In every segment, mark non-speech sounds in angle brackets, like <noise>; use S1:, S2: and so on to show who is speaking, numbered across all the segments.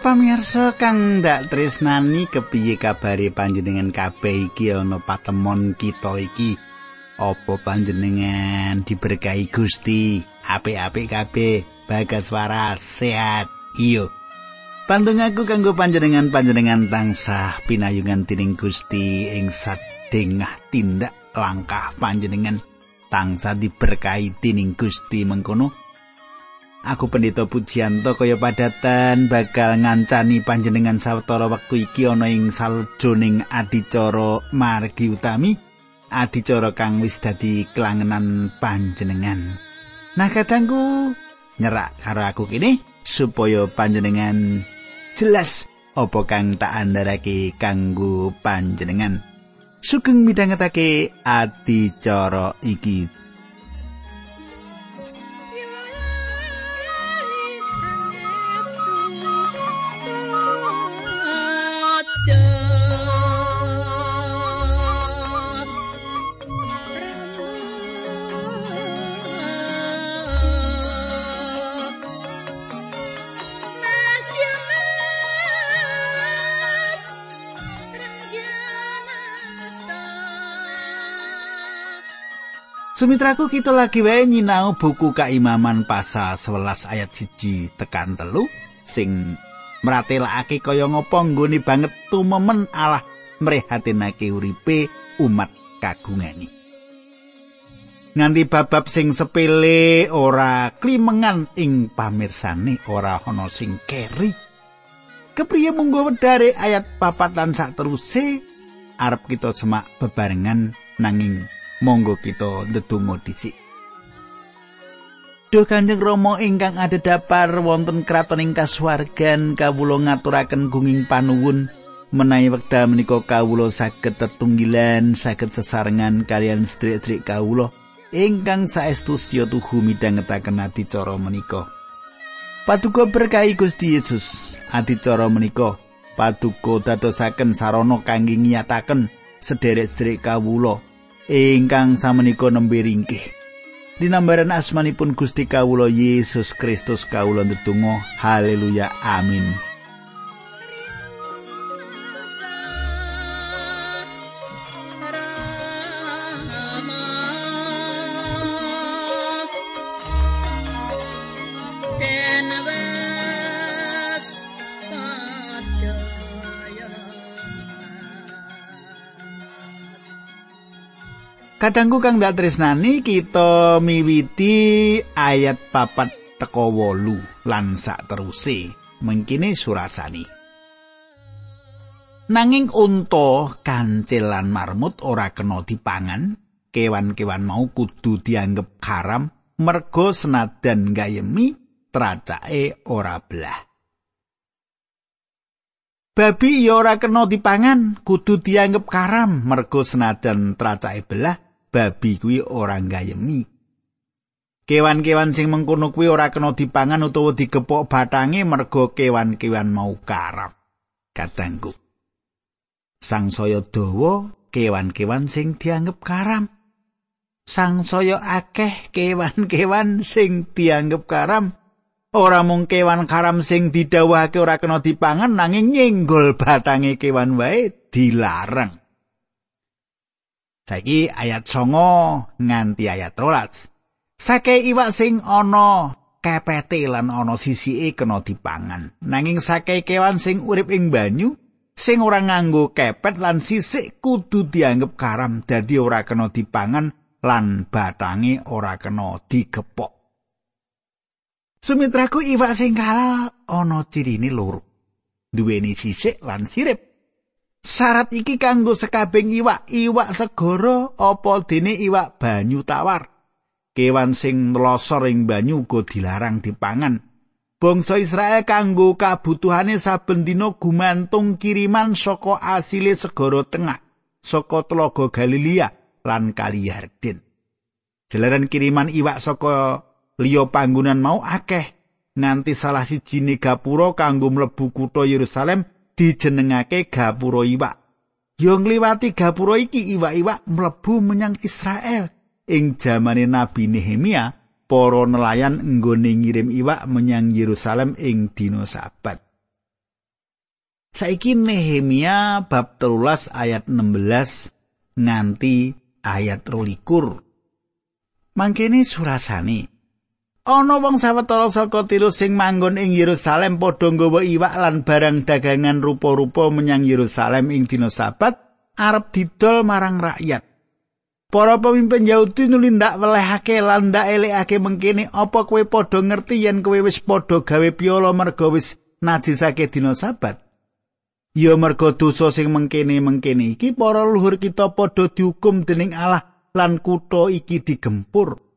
S1: Pamirsa kang ndak tresnani kepiye kabare panjenengan kabeh iki ana patemon kita iki? Apa panjenengan diberkahi Gusti? Apik-apik kabeh, bagas waras, sehat. Iyo. Pantungaku kanggo panjenengan panjenengan tansah pinayungan tining Gusti ing sadengah tindak langkah panjenengan tansah diberkahi tining Gusti mengkono. Aku pendeta Pujianto kaya padatan bakal ngancani panjenengan sawetara wektu iki ana ing saljoning adicara margi utami adicara kang wis dadi kelangenan panjenengan. Nah kadangku nyerak karo aku kini supaya panjenengan jelas apa kang tak andharake kanggo panjenengan. Sugeng midhangetake adicara iki Sumitraku kita lagi wae nyinau buku kaimaman pasal 11 ayat 1 tekan telu sing meratelake kaya ngopo nggone banget tumemen Allah mrehatinake uripe umat kagungani. Nganti babab sing sepele ora klimengan ing pamirsane ora ana sing keri. Kepriye munggo wedare ayat papatan sak teruse arep kita semak bebarengan nanging monggo kita ndedonga dhisik. Duh Kanjeng Rama ingkang adhedhapar wonten kraton ing kasuwargan kawula ngaturaken gunging panuwun menawi wekdal menika kawula saged tetunggilan saged sesarengan kalian sedherek-sedherek kawula ingkang saestu siya tuhu midhangetaken adicara menika. Paduka berkahi Gusti Yesus. Adicara menika paduka dadosaken sarana kangge nyataken sedherek-sedherek kawula ingkang samenika nembe ringkih. Dinambaran asmanipun Gusti Kawula Yesus Kristus kawula ndedonga haleluya amin. Kadangku kang dak tresnani kita miwiti ayat papat teko wolu lan sak teruse mengkini surasani. Nanging unta, kancil lan marmut ora kena dipangan, kewan-kewan mau kudu dianggep karam mergo senadan gayemi tracake ora belah. Babi ya ora kena dipangan, kudu dianggep karam mergo senadan tracake belah babi kuwi ora gayemi. Kewan-kewan sing mengkono kuwi ora kena dipangan utawa digepok batange merga kewan-kewan mau karap. Katangku. Sang saya dawa kewan-kewan sing dianggep karam. Sang saya akeh kewan-kewan sing dianggep karam. Ora mung kewan karam sing didhawuhake ora kena dipangan nanging nyenggol batange kewan wae dilarang. Saiki ayat songo nganti ayat rolas. Sake iwak sing ana kepete lan ana sisike kena dipangan. Nanging sake kewan sing urip ing banyu sing ora nganggo kepet lan sisik kudu dianggep karam dadi ora kena dipangan lan batange ora kena digepok. Sumitraku iwak sing kalal ana cirine loro. Duweni sisik lan sirip. Syarat iki kanggo sekabeng iwak, iwak segara apa dene iwak banyu tawar. Kewan sing nlosor ing banyu uga dilarang dipangan. Bangsa Israel kanggo kabutuhane saben dina gumantung kiriman saka asile segara tengah, saka telaga Galilea lan Kali Yarden. Jalaran kiriman iwak saka liya panggonan mau akeh nganti salah siji gapura kanggo mlebu kutha Yerusalem dijenengake gapura iwak. Yo ngliwati gapura iki iwak-iwak mlebu menyang Israel. Ing jamane Nabi Nehemia, para nelayan nggone ngirim iwak menyang Yerusalem ing dina Sabat. Saiki Nehemia bab 13 ayat 16 nganti ayat 22. Mangkene surasane ana wong sawetara saka tilu sing manggon ing Yerusalem padha nggawa iwak lan barang dagangan rupa-rupa menyang Yerusalem ing dina Sabat arep didol marang rakyat. Para pemimpin Yahudi nuli ndak welehake lan ndak elekake mengkene apa kowe padha ngerti yen kowe wis padha gawe piala mergo wis najisake dina Sabat. Ya mergo dosa sing mengkene-mengkene iki para luhur kita padha dihukum dening Allah lan kutha iki digempur.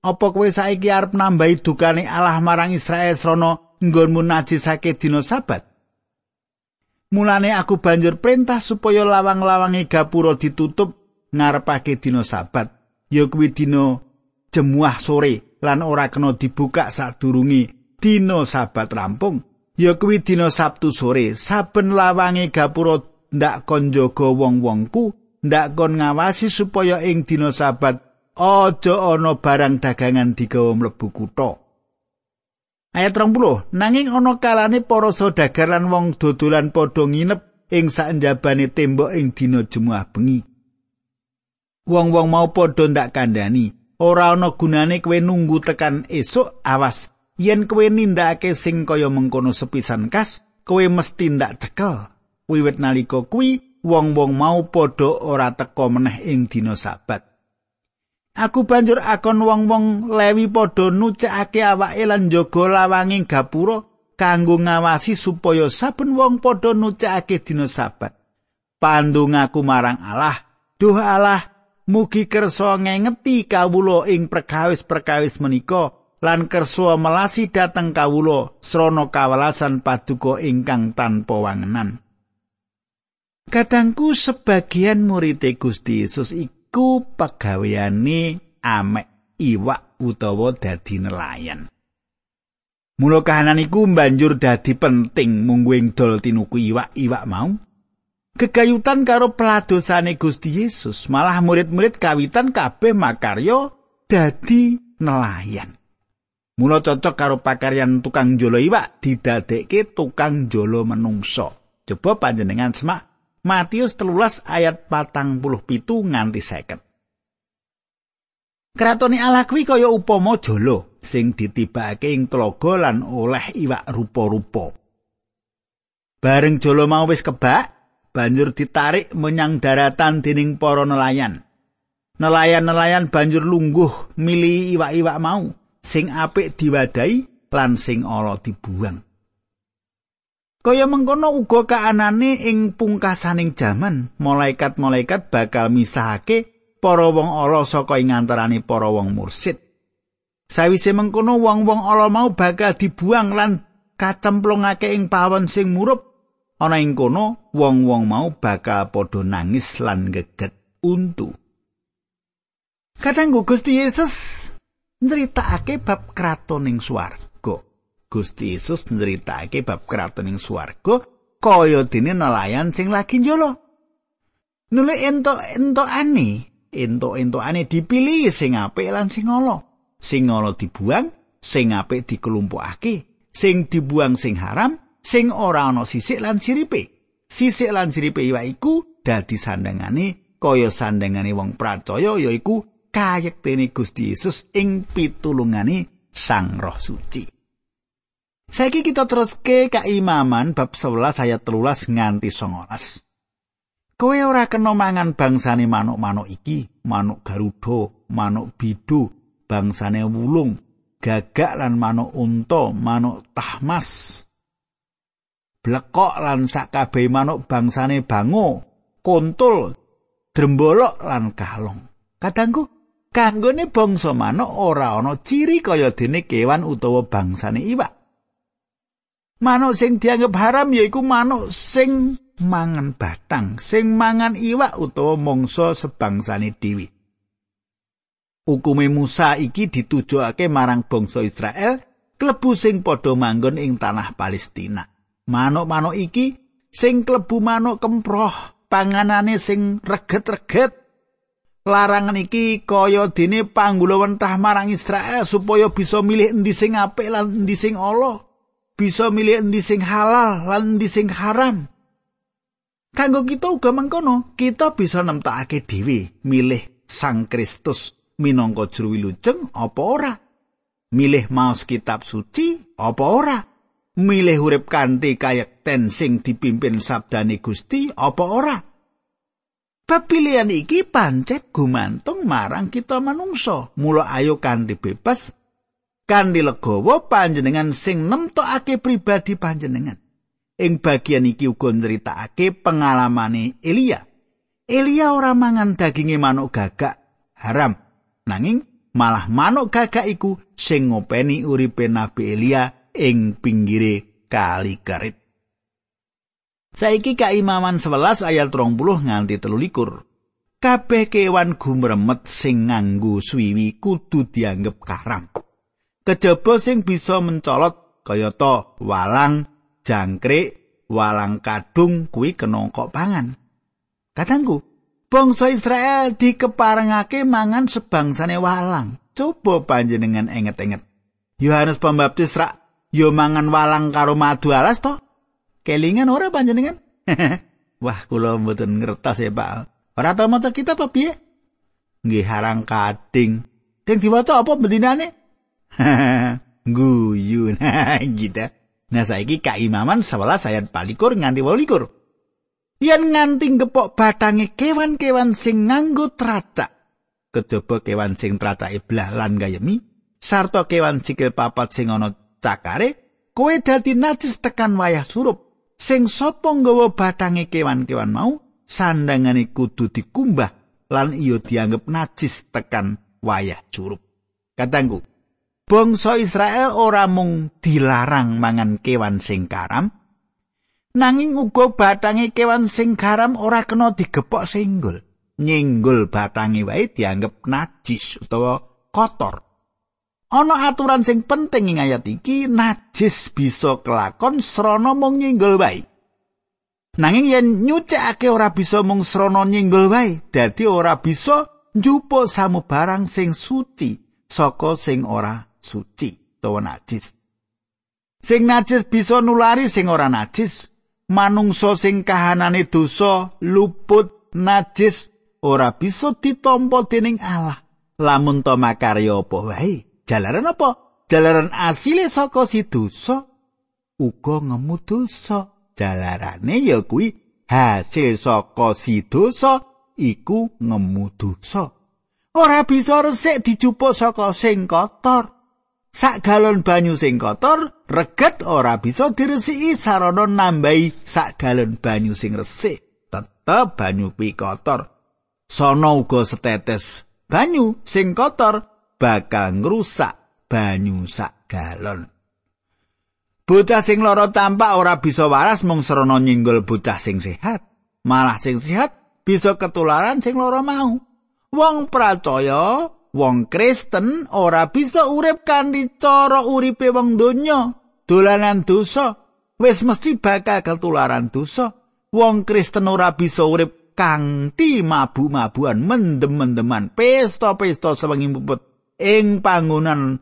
S1: Apa kowe saiki arep nambahi dukane Allah marang Israel srana nggonmu najisake dina sabat? Mulane aku banjur perintah supaya lawang-lawange gapura ditutup ngarepake dina sabat. Ya kuwi dina jemuah sore lan ora kena dibuka sadurunge dina sabat rampung. Ya kuwi dina Sabtu sore, saben lawange gapura ndak kon jaga wong-wongku ndak kon ngawasi supaya ing dina sabat aja ana barang dagangan digawa mlebu kutha. Ayat 30, nanging ana kalane para saudagar lan wong dodolan padha nginep ing saenjabane tembok ing dina Jumat bengi. Wong-wong mau padha ndak kandhani, ora ana gunane kowe nunggu tekan esuk awas yen kowe nindakake sing kaya mengkono sepisan kas, kowe mesti ndak cekel. Wiwit nalika kuwi wong-wong mau padha ora teka meneh ing dina sabat. Aku banjur akon wong-wong lewi padha nucekake awake lan njaga lawanging gapura kanggo ngawasi supaya saben wong padha nucekake dina sabat. Pandung aku marang Allah, Duh Allah, mugi kersa ngengeti kawula ing perkawis-perkawis menika lan kersa melasi dateng kawula srana kawelasan paduka ingkang tanpa wangenan. Kadangku sebagian murid Gusti Yesus iku pegaweane amek iwak utawa dadi nelayan. Mula kahanan iku banjur dadi penting mungguing dol tinuku iwak-iwak mau. Kegayutan karo peladosane Gusti Yesus, malah murid-murid kawitan kabeh makaryo dadi nelayan. Mula cocok karo pakaryan tukang jolo iwak didadekke tukang jolo menungso. Coba panjenengan semak Matius telulas ayat patang puluh pitu nganti seket. Kratone Allah kuwi kaya upama jolo sing ditibake ing tlaga lan oleh iwak rupa-rupa. Bareng jolo mau wis kebak, banjur ditarik menyang daratan dening para nelayan. Nelayan-nelayan banjur lungguh mili iwak-iwak mau sing apik diwadahi lan sing ala dibuang. Kaya mengkono uga kaanane ing pungkasaning jaman, malaikat-malaikat bakal misahake para wong ala saka ing antarané para wong mursid. Sawise mengkono wong-wong ala mau bakal dibuang lan kacemplungake ing pawon sing murup. Ana ing kono wong-wong mau bakal padha nangis lan geget untu. Kadang Gusti Yesus nyritakake bab kratoning swarga. Gusti Yesus nceritake bab kratoning swarga kaya dene nelayan sing lagi njolo. Nule entuk-entukane, entuk-entukane dipilih sing apik lan sing ala. Sing ala dibuang, sing apik dikelumpukake, sing dibuang sing haram, sing ora ana sisik lan siripe. Sisik lan siripe iwak iku dadi sandangane kaya sandangane wong percaya yaiku kayektene Gusti Yesus ing pitulungane Sang Roh Suci. Saiki kita teruske kaimaman bab 11 ayat 13 nganti 19. Kowe ora kena mangan bangsane manuk-manuk iki, manuk garuda, manuk bidu, bangsane wulung, gagak lan manuk unta, manuk tahmas. Blekok lan sakabeh manuk bangsane bango, kontul, drembolok lan kalong. Kadangku kanggone bangsa manuk ora ana ciri kaya dene kewan utawa bangsane iwak. Manuk sing dianggep haram yaiku manuk sing mangan batang, sing mangan iwak utawa mangsa sebangsane dhewe. Hukume Musa iki ditujokake marang bangsa Israel klebu sing padha manggon ing tanah Palestina. Manuk-manuk iki sing klebu manuk kemproh, panganane sing reget-reget. Larangan iki kaya dene panggula wentah marang Israel supaya bisa milih endi sing apik lan endi sing ala. Bisa milih endi sing halal lan endi sing haram Kanggo kita uga mengkono, kita bisa nemtokake dhewe milih Sang Kristus minangka juru wilujeng apa ora? Milih maos kitab suci apa ora? Milih urip kanthi kayekten sing dipimpin sabdane Gusti apa ora? Pepilihan iki pancet gumantung marang kita manungsa. Mula ayo kanthi bebas kanthi legawa panjenengan sing nemtokake pribadi panjenengan. Ing bagian iki uga nyritakake pengalamane Elia. Elia ora mangan daginge manuk gagak haram. Nanging malah manuk gagak iku sing ngopeni uripe Nabi Elia ing pinggire kali kerit. Saiki kaimaman 11 ayat 30 nganti 13. Kabeh kewan gumremet sing nganggo swiwi kudu dianggep karam. Kejaba sing bisa mencolot kayata walang jangkrik walang kadung kuwi kena kok pangan. Katangku bangsa Israel dikeparengake mangan sebangsane walang. Coba panjenengan enget-enget Yohanes Pembaptis rak yo mangan walang karo madu alas to? Kelingan ora panjenengan? <laughs> Wah kula mboten ngertos ya Pak. Ora tau maca kitab apa piye? Nggih harang kading. Ding diwaca apa bendinane? <laughs> guyu <laughs> gitu. Nah saiki kaimaman 11 ayat 24 nganti 28. Yen nganti gepok batange kewan-kewan sing nganggo tracak. Kejaba kewan sing tracake blah lan gayemi, sarta kewan sikil papat sing ana cakare, kowe dadi najis tekan wayah surup. Sing sapa nggawa batange kewan-kewan mau, sandangane kudu dikumbah lan iyo dianggep najis tekan wayah surup. Katangku, bangsa Israel ora mung dilarang mangan kewan sing karam. Nanging uga batange kewan sing karam ora kena digepok singgul nyenggol batange wae dianggep najis utawa kotor. Ana aturan sing penting ing ayat iki najis bisa kelakon srana mung nyenggol wae. Nanging yen nyucikake ora bisa mung srana nyenggol wae dadi ora bisa njupuk samu barang sing suci saka sing ora suci utawa najis. Sing najis bisa nulari sing ora najis. Manungsa sing kahanane dosa luput najis ora bisa ditampa dening Allah. Lamun to makarya apa wae? Jalaran apa? Jalaran asile saka si dosa uga ngemu dosa. Jalarane ya kuwi hasil saka si dosa iku ngemu dosa. Ora bisa resik dijupuk saka sing kotor. Sak galon banyu sing kotor reget ora bisa diresiki sarana nambahi sak galon banyu sing resik. Tetep banyu kuwi kotor. Sono uga setetes banyu sing kotor bakal ngrusak banyu sak galon. Bocah sing lara tampak ora bisa waras mung serana nyinggol bocah sing sehat. Malah sing sehat bisa ketularan sing lara mau. Wong percaya wong Kristen ora bisa urip kanthi cara uripe wong donya dolanan dosa. Wis mesti bakal ketularan dosa. Wong Kristen ora bisa urip kanthi mabu-mabuan mendem-mendeman pesta-pesta sewengi puput ing panggonan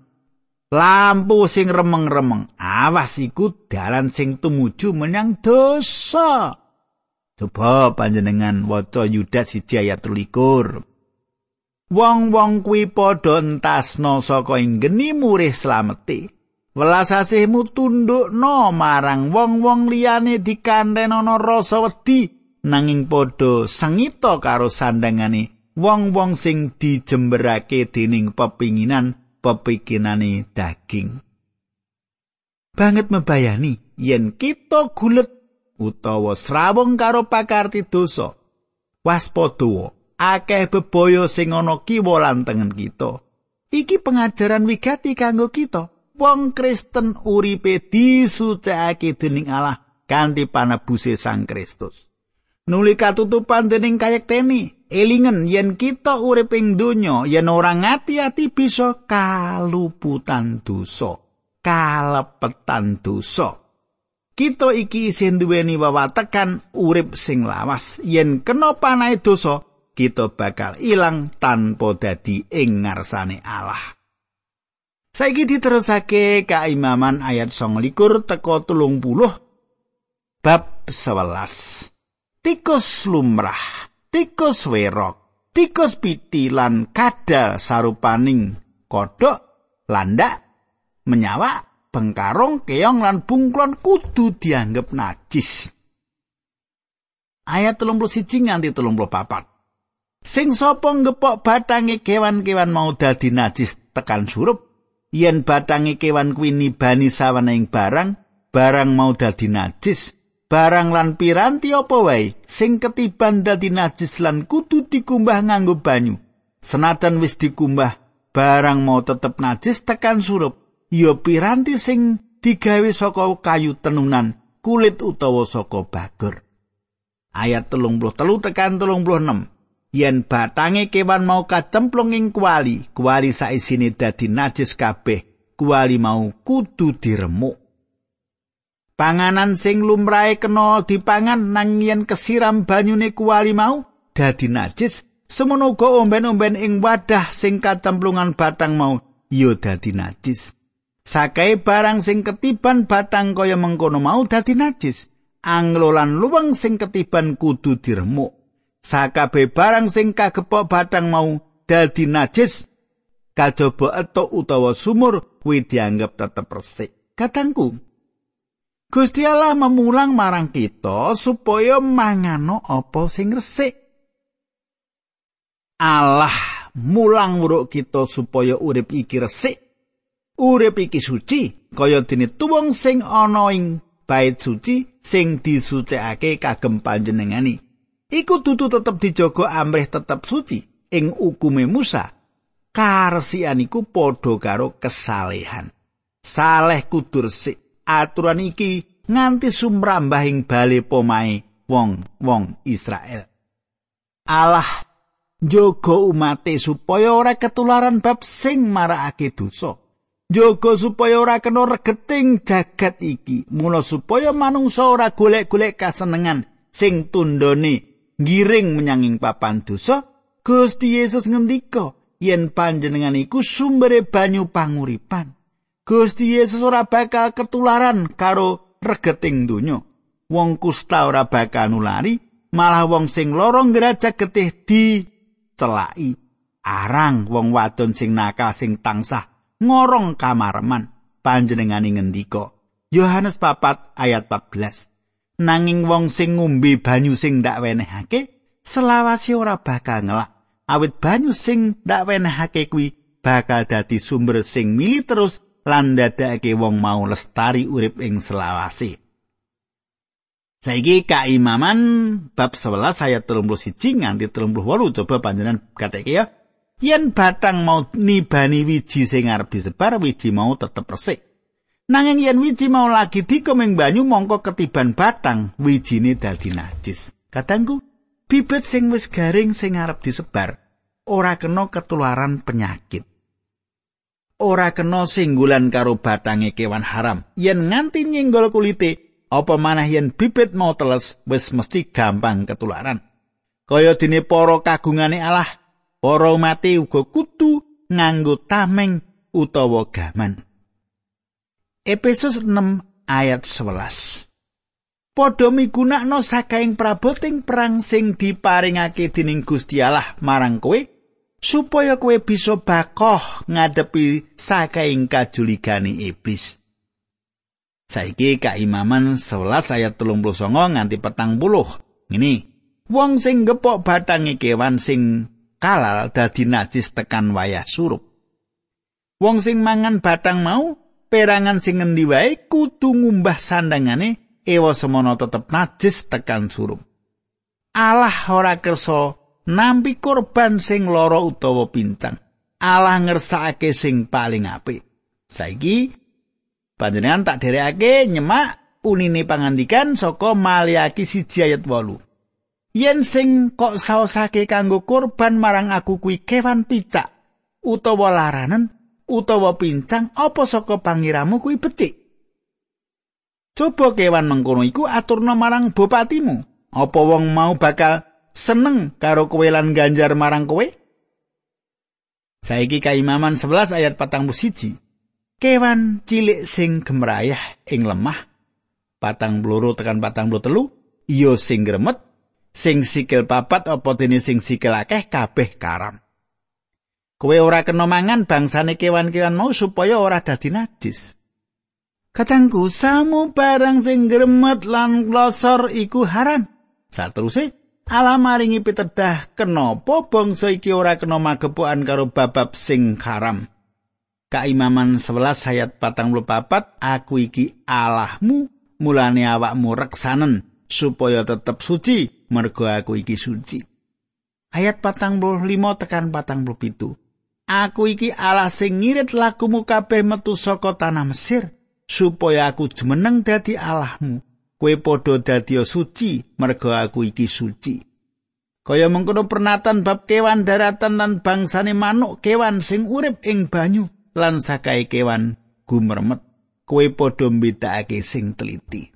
S1: lampu sing remeng-remeng. Awas iku dalan sing tumuju menyang dosa. Coba panjenengan waca Yudas 1 ayat 23 Wong-wong kuwi padha entasna saka ing geni murih slameti. Welas asihmu tundukno marang wong-wong liyane dikanten ana rasa wedi nanging padha sengita karo sandangane wong-wong sing dijemberake dening pepinginan pepikinane daging. Banget membayani yen kita gulet utawa srawung karo pakarti dosa. Waspada akeh bebaya sing ana kiwa lan tengen kita. Iki pengajaran wigati kanggo kita. Wong Kristen uripe disucikake dening Allah kanthi panebuse Sang Kristus. Nuli katutupan dening kayekteni, elingen yen kita urip ing donya, yen ora ngati-ati bisa kaluputan dosa, kalepetan dosa. Kita iki isih duweni wawatekan urip sing lawas. Yen kena panahe dosa, kita bakal ilang tanpa dadi ing ngarsane Allah. Saiki diterusake kaimaman ayat 29 teko 30 bab 11. tikus lumrah tikus werok tikus piti lan kadal sarupaning kodhok landak menyawa bengkarong keong lan bungklon kudu dianggep najis ayat 31 nganti 34 sing sapa ngepok batange kewan-kewan mau dadi najis tekan surup? Yen batange kewan kuwi nibani sawening barang barang mau dadi najis. Barang lan piranti apa wae? Sing ketiban dadi najis lan kudu dikumbah nganggo banyu. Senajan wis dikumbah barang mau tetep najis tekan surup. Ya piranti sing digawe saka kayu tenunan kulit utawa saka bagor ayat telung puluh telu tekan telung puluh enam yen batange kewan mau kacemplung ing kuali, kuali saisine dadi najis kabeh, kuali mau kudu diremuk. Panganan sing lumrahe kena dipangan nang yen kesiram banyune kuali mau dadi najis, semono uga omben-omben ing wadah sing kacemplungan batang mau ya dadi najis. Sakai barang sing ketiban batang kaya mengkono mau dadi najis. Anglolan luweng sing ketiban kudu diremuk. Sakabeh barang sing kagepok batang mau dadi najis kajaba etuk utawa sumur kuwi dianggep tetep resik. Katangku Gusti Allah memulang marang kita supaya mangano apa sing resik. Allah mulang wuruk kita supaya urip iki resik. Urip iki suci kaya dene tuwung sing ana ing bait suci sing disucikake kagem panjenengani iku dudu tetep dijaga amrih tetep suci ing ukume Musa. Karsian iku padha karo kesalehan. Saleh kudur resik. Aturan iki nganti sumrambah ing bali pomae wong-wong Israel. Allah njogo umate supaya ora ketularan bab sing marakake dosa. Njogo supaya ora kena regeting jagat iki, mula supaya manungsa ora golek-golek kasenengan sing tundone ngiring menyanging papan dosa Gusti Yesus ngendika yen panjenengan iku sumbere banyu panguripan Gusti Yesus ora bakal ketularan karo regeting donya. Wong kusta ora bakal nulari malah wong sing lara ngrajak getih dicelaki. Arang wong wadon sing nakal sing tansah ngorong kamarman panjenengan ngendika. Yohanes 4 ayat 14 nanging wong sing ngombe banyu sing ndak wenehake selawase ora bakal ngelak. Awit banyu sing ndak wenehake kuwi bakal dadi sumber sing mili terus lan dadake wong mau lestari urip ing selawase. Saiki kaimaman bab 11 ayat 31 nganti 38 coba panjenengan kateke ya. Yen batang mau nibani wiji sing arep disebar wiji mau tetep resik Nanging yen wiji mau lagi dikomeng banyu mongko ketiban batang wijine dadi najis. Katangku, bibit sing wis garing sing arep disebar ora kena ketularan penyakit. Ora kena singgulan karo batange kewan haram. Yen nganti nyenggol kulite, apa manah yen bibit mau teles wis mesti gampang ketularan. Kaya dene para kagungane Allah, para umat uga kudu nganggo tameng utawa gaman. Efesus 6 ayat 11. Padha migunakno sakaing praboting perang sing diparingake dening Gusti Allah marang kowe supaya kowe bisa bakoh ngadepi sakaing kajuligane iblis. Saiki kaimaman 11 ayat 39 nganti petang puluh. Ngene, wong sing gepok batange kewan sing kalal dadi najis tekan wayah surup. Wong sing mangan batang mau perangan sing ngendi wae kudu ngumbah sandangane ewa semono tetep najis tekan surup. Allah ora kersa nampi korban sing lara utawa pincang. Allah ngersakake sing paling apik. Saiki panjenengan tak derekake nyemak unine pangandikan saka Maliaki siji ayat 8. Yen sing kok saosake kanggo korban marang aku kuwi kewan picak utawa laranen utawa pincang apa saka pangiramu kuwi becik. Coba kewan mengkono iku aturna marang bupatimu. Apa wong mau bakal seneng karo kowe lan ganjar marang kowe? Saiki kaimaman 11 ayat 41. Kewan cilik sing gemrayah ing lemah patang bloro tekan patang telu iya sing gremet sing sikil papat apa dene sing sikil akeh kabeh karam. Kowe ora kena mangan bangsane kewan-kewan mau supaya ora dadi najis. Katangku samu barang sing gremet lan losor iku haram. Sateruse Allah maringi pitedah kenapa bangsa iki ora kena magepokan karo babab sing haram. Kaimaman 11 ayat 44 aku iki Allahmu mulane awakmu reksanen supaya tetep suci mergo aku iki suci. Ayat 45 tekan 47. Aku iki Allah sing ngirit lakumu kabeh metu saka tanah Mesir supaya aku jumeneng dadi Allahmu. Kowe padha dadi suci mergo aku iki suci. Kaya mengkono pernatan bab kewan daratan lan bangsane manuk kewan sing urip ing banyu. lan sakae kewan gumremet kowe padha mbedakake sing teliti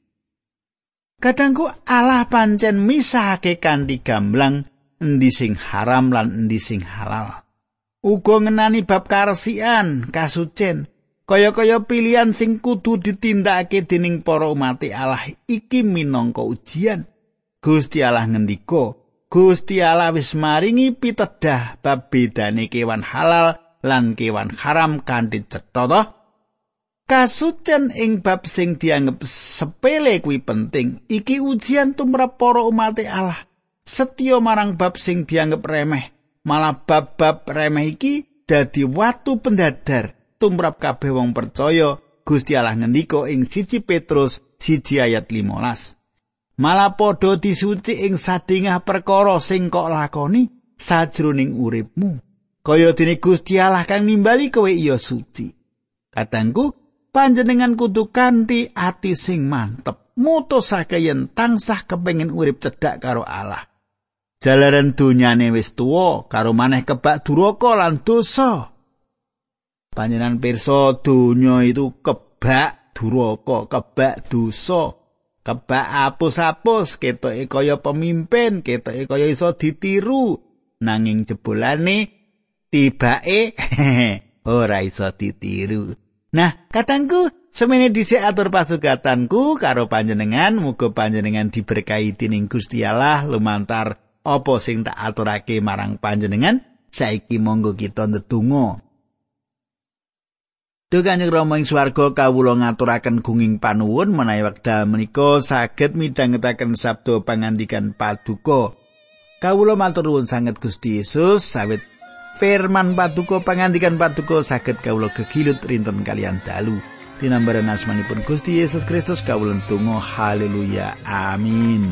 S1: Kadangku Allah pancen misahake kanthi gamblang endi sing haram lan endi sing halal. Uga ngenani bab karesian, kasucen, kaya-kaya pilihan sing kudu ditindakake dening para umat Allah iki minangka ujian. Gusti Allah ngendika, Gusti Allah wis maringi pitedah bab bedane kewan halal lan kewan haram kanthi cetha to kasucen ing bab sing dianggep sepele kuwi penting. Iki ujian tumrap para umat Allah. Setya marang bab sing dianggep remeh malah bab-bab remeh iki dadi watu pendadar tumrap kabeh wong percaya Gusti Allah ngendika ing siji Petrus siji ayat 15 malah padha disuci ing sadingah perkara sing kok lakoni sajroning uripmu kaya dene Gusti Allah kang nimbali kowe iya suci. Katangku, panjenengan kudu kanthi ati sing mantep, mutusake yen tansah kepengin urip cedhak karo Allah. Jalaran dunyane wis tuwa karo maneh kebak duraka lan dosa. Panjenengan pirsa donya itu kebak duraka, kebak dosa. Kebak apus-apus ketoke kaya pemimpin, ketoke kaya iso ditiru. Nanging jebolane tibake <laughs> ora iso ditiru. Nah, katangku, semene dhisik atur pasugatanku karo panjenengan, muga panjenengan diberkahi dening Gusti Allah lumantar apa sing tak aturake marang panjenengan. Saiki monggo kita ndedonga. Duh Kanjeng Rama ing swarga kawula ngaturaken gunging panuwun menawi wekdal menika saged midhangetaken sabda pangandikan paduka. Kawula matur nuwun sanget Gusti Yesus sawit firman patuko pangandikan patuko saged kawula gegilut rinten kalian dalu dinambaran asmanipun Gusti Yesus Kristus kawula tunggu haleluya amin